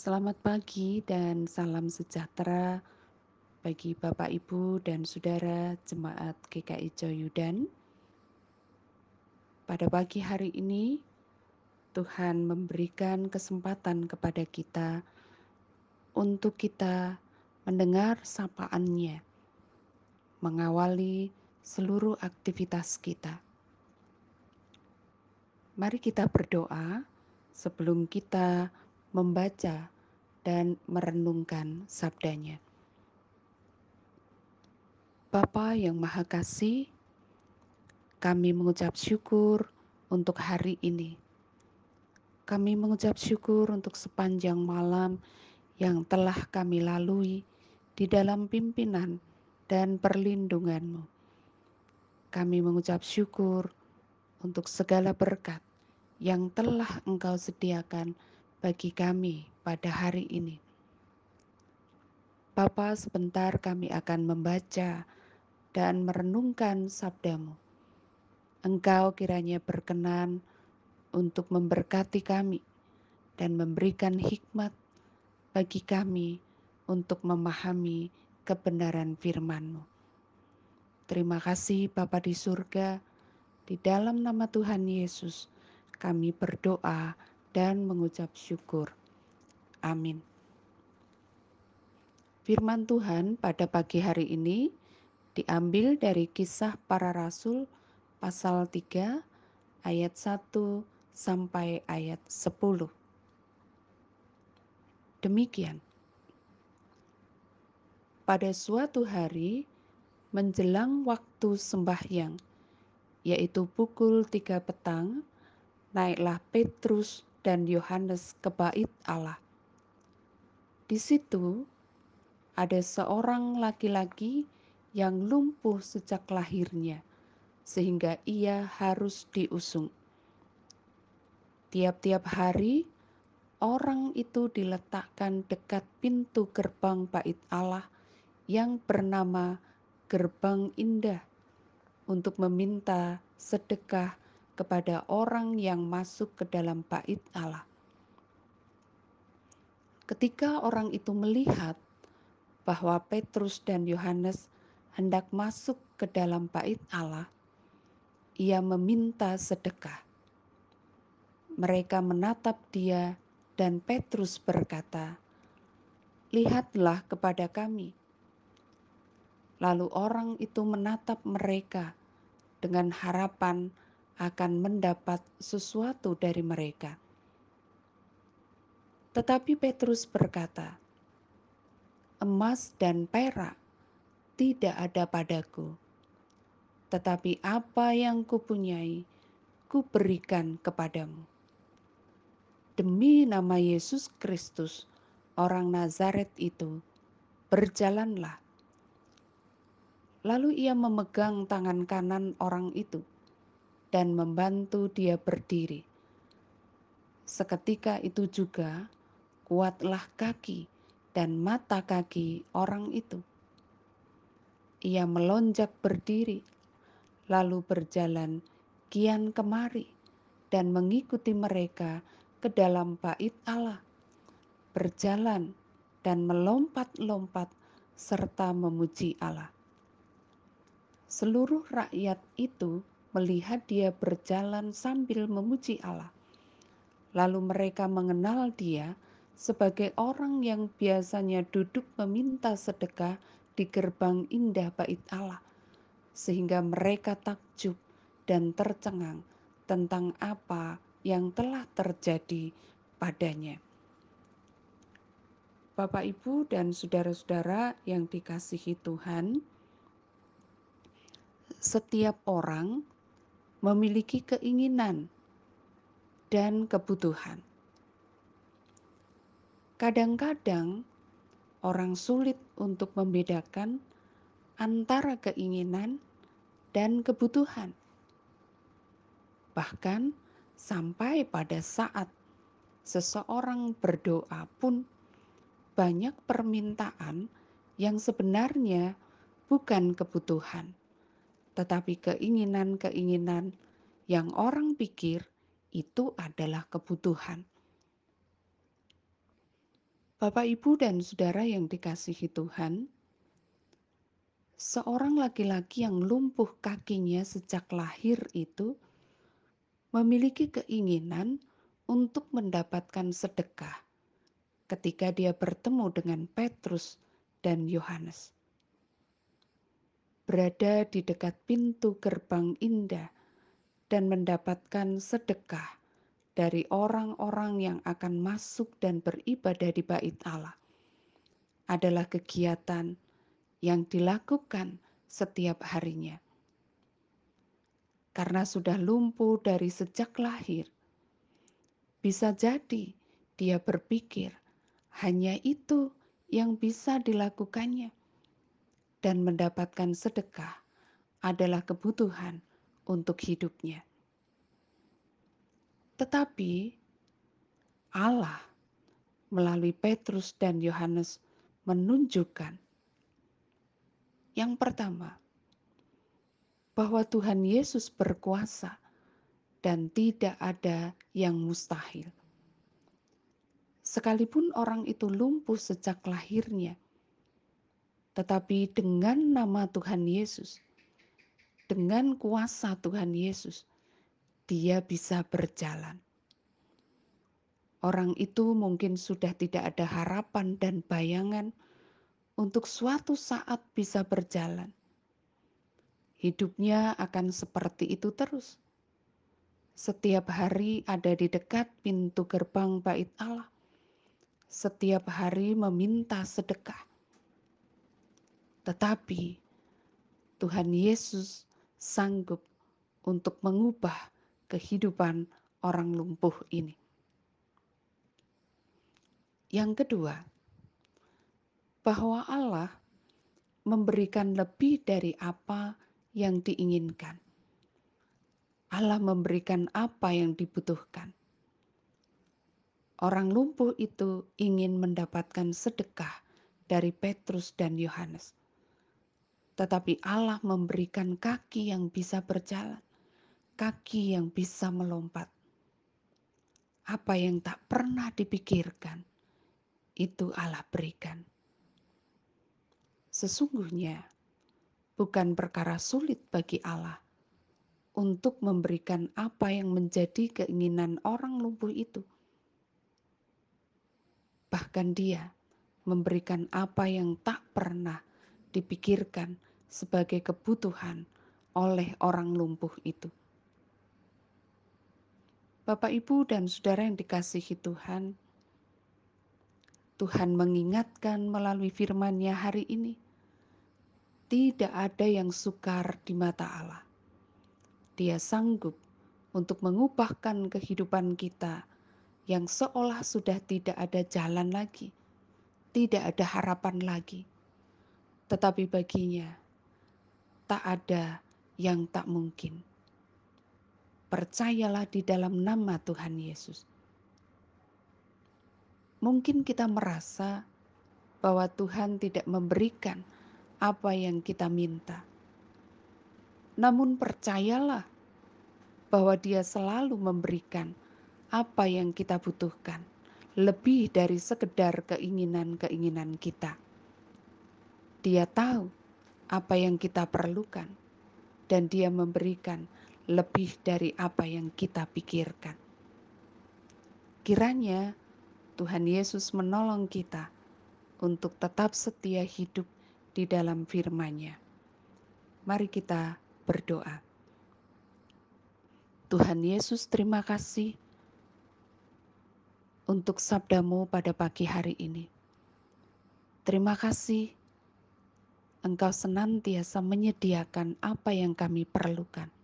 Selamat pagi dan salam sejahtera bagi Bapak, Ibu, dan Saudara Jemaat GKI Joyudan. Pada pagi hari ini, Tuhan memberikan kesempatan kepada kita untuk kita mendengar sapaannya, mengawali seluruh aktivitas kita. Mari kita berdoa sebelum kita membaca dan merenungkan sabdanya. Bapa yang Maha Kasih, kami mengucap syukur untuk hari ini. Kami mengucap syukur untuk sepanjang malam yang telah kami lalui di dalam pimpinan dan perlindunganmu. Kami mengucap syukur untuk segala berkat yang telah Engkau sediakan bagi kami pada hari ini. Bapa, sebentar kami akan membaca dan merenungkan sabdamu. Engkau kiranya berkenan untuk memberkati kami dan memberikan hikmat bagi kami untuk memahami kebenaran firman-Mu. Terima kasih Bapa di surga, di dalam nama Tuhan Yesus kami berdoa dan mengucap syukur. Amin. Firman Tuhan pada pagi hari ini diambil dari kisah para rasul pasal 3 ayat 1 sampai ayat 10. Demikian. Pada suatu hari menjelang waktu sembahyang, yaitu pukul tiga petang, naiklah Petrus dan Yohanes ke bait Allah. Di situ ada seorang laki-laki yang lumpuh sejak lahirnya, sehingga ia harus diusung. Tiap-tiap hari, orang itu diletakkan dekat pintu gerbang bait Allah yang bernama Gerbang Indah untuk meminta sedekah kepada orang yang masuk ke dalam bait Allah. Ketika orang itu melihat bahwa Petrus dan Yohanes hendak masuk ke dalam bait Allah, ia meminta sedekah. Mereka menatap dia dan Petrus berkata, "Lihatlah kepada kami." Lalu orang itu menatap mereka dengan harapan akan mendapat sesuatu dari mereka. Tetapi Petrus berkata, "Emas dan perak tidak ada padaku, tetapi apa yang kupunyai, kuberikan kepadamu. Demi nama Yesus Kristus, orang Nazaret itu, berjalanlah." Lalu ia memegang tangan kanan orang itu dan membantu dia berdiri. Seketika itu juga kuatlah kaki dan mata kaki orang itu. Ia melonjak berdiri, lalu berjalan kian kemari dan mengikuti mereka ke dalam bait Allah, berjalan dan melompat-lompat serta memuji Allah. Seluruh rakyat itu melihat dia berjalan sambil memuji Allah. Lalu mereka mengenal dia sebagai orang yang biasanya duduk meminta sedekah di gerbang indah bait Allah, sehingga mereka takjub dan tercengang tentang apa yang telah terjadi padanya. Bapak, ibu, dan saudara-saudara yang dikasihi Tuhan, setiap orang memiliki keinginan dan kebutuhan. Kadang-kadang orang sulit untuk membedakan antara keinginan dan kebutuhan. Bahkan sampai pada saat seseorang berdoa pun banyak permintaan yang sebenarnya bukan kebutuhan tetapi keinginan-keinginan yang orang pikir itu adalah kebutuhan. Bapak, ibu, dan saudara yang dikasihi Tuhan, seorang laki-laki yang lumpuh kakinya sejak lahir itu memiliki keinginan untuk mendapatkan sedekah ketika dia bertemu dengan Petrus dan Yohanes. Berada di dekat pintu gerbang indah dan mendapatkan sedekah dari orang-orang yang akan masuk dan beribadah di bait Allah adalah kegiatan yang dilakukan setiap harinya. Karena sudah lumpuh dari sejak lahir, bisa jadi dia berpikir hanya itu yang bisa dilakukannya, dan mendapatkan sedekah adalah kebutuhan untuk hidupnya. Tetapi Allah melalui Petrus dan Yohanes menunjukkan yang pertama bahwa Tuhan Yesus berkuasa dan tidak ada yang mustahil. Sekalipun orang itu lumpuh sejak lahirnya, tetapi dengan nama Tuhan Yesus, dengan kuasa Tuhan Yesus, dia bisa berjalan. Orang itu mungkin sudah tidak ada harapan dan bayangan untuk suatu saat bisa berjalan. Hidupnya akan seperti itu terus. Setiap hari ada di dekat pintu gerbang bait Allah. Setiap hari meminta sedekah. Tetapi Tuhan Yesus sanggup untuk mengubah kehidupan orang lumpuh ini. Yang kedua, bahwa Allah memberikan lebih dari apa yang diinginkan. Allah memberikan apa yang dibutuhkan. Orang lumpuh itu ingin mendapatkan sedekah dari Petrus dan Yohanes, tetapi Allah memberikan kaki yang bisa berjalan kaki yang bisa melompat. Apa yang tak pernah dipikirkan, itu Allah berikan. Sesungguhnya, bukan perkara sulit bagi Allah untuk memberikan apa yang menjadi keinginan orang lumpuh itu. Bahkan Dia memberikan apa yang tak pernah dipikirkan sebagai kebutuhan oleh orang lumpuh itu. Bapak, Ibu, dan saudara yang dikasihi Tuhan, Tuhan mengingatkan melalui firman-Nya hari ini, tidak ada yang sukar di mata Allah. Dia sanggup untuk mengubahkan kehidupan kita yang seolah sudah tidak ada jalan lagi, tidak ada harapan lagi. Tetapi baginya, tak ada yang tak mungkin percayalah di dalam nama Tuhan Yesus. Mungkin kita merasa bahwa Tuhan tidak memberikan apa yang kita minta. Namun percayalah bahwa Dia selalu memberikan apa yang kita butuhkan, lebih dari sekedar keinginan-keinginan kita. Dia tahu apa yang kita perlukan, dan Dia memberikan lebih dari apa yang kita pikirkan. Kiranya Tuhan Yesus menolong kita untuk tetap setia hidup di dalam firman-Nya. Mari kita berdoa. Tuhan Yesus, terima kasih untuk sabdamu pada pagi hari ini. Terima kasih Engkau senantiasa menyediakan apa yang kami perlukan.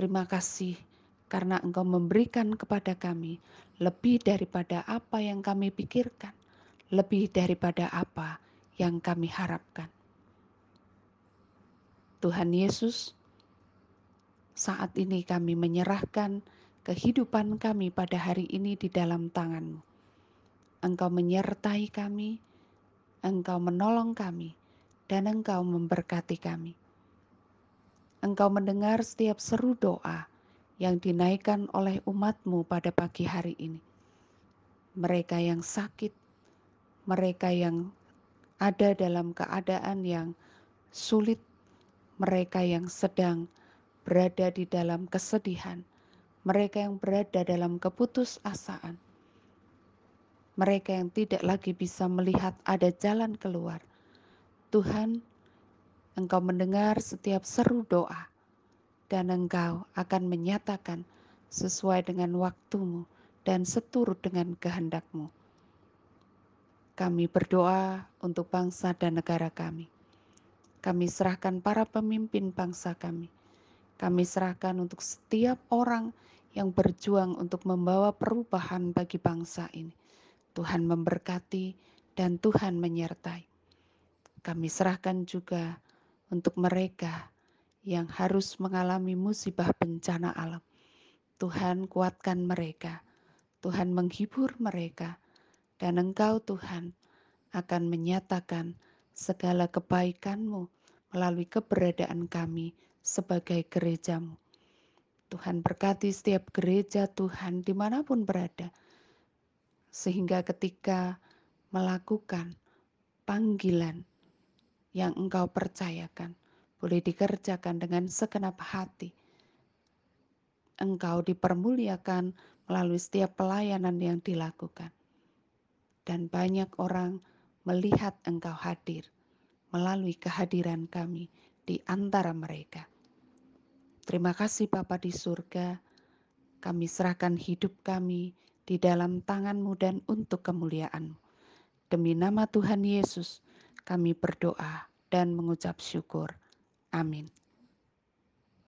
Terima kasih karena Engkau memberikan kepada kami lebih daripada apa yang kami pikirkan, lebih daripada apa yang kami harapkan. Tuhan Yesus, saat ini kami menyerahkan kehidupan kami pada hari ini di dalam tangan-Mu. Engkau menyertai kami, Engkau menolong kami, dan Engkau memberkati kami. Engkau mendengar setiap seru doa yang dinaikkan oleh umatmu pada pagi hari ini. mereka yang sakit, mereka yang ada dalam keadaan yang sulit, mereka yang sedang berada di dalam kesedihan, mereka yang berada dalam keputusasaan, mereka yang tidak lagi bisa melihat ada jalan keluar. Tuhan, Engkau mendengar setiap seru doa, dan Engkau akan menyatakan sesuai dengan waktumu dan seturut dengan kehendakmu. Kami berdoa untuk bangsa dan negara kami. Kami serahkan para pemimpin bangsa kami. Kami serahkan untuk setiap orang yang berjuang untuk membawa perubahan bagi bangsa ini. Tuhan memberkati dan Tuhan menyertai. Kami serahkan juga untuk mereka yang harus mengalami musibah bencana alam. Tuhan kuatkan mereka, Tuhan menghibur mereka, dan Engkau Tuhan akan menyatakan segala kebaikan-Mu melalui keberadaan kami sebagai gerejamu. Tuhan berkati setiap gereja Tuhan di mana pun berada, sehingga ketika melakukan panggilan yang Engkau percayakan, boleh dikerjakan dengan segenap hati. Engkau dipermuliakan melalui setiap pelayanan yang dilakukan dan banyak orang melihat Engkau hadir melalui kehadiran kami di antara mereka. Terima kasih Bapa di surga, kami serahkan hidup kami di dalam tanganmu dan untuk kemuliaan Demi nama Tuhan Yesus, kami berdoa dan mengucap syukur. Amin.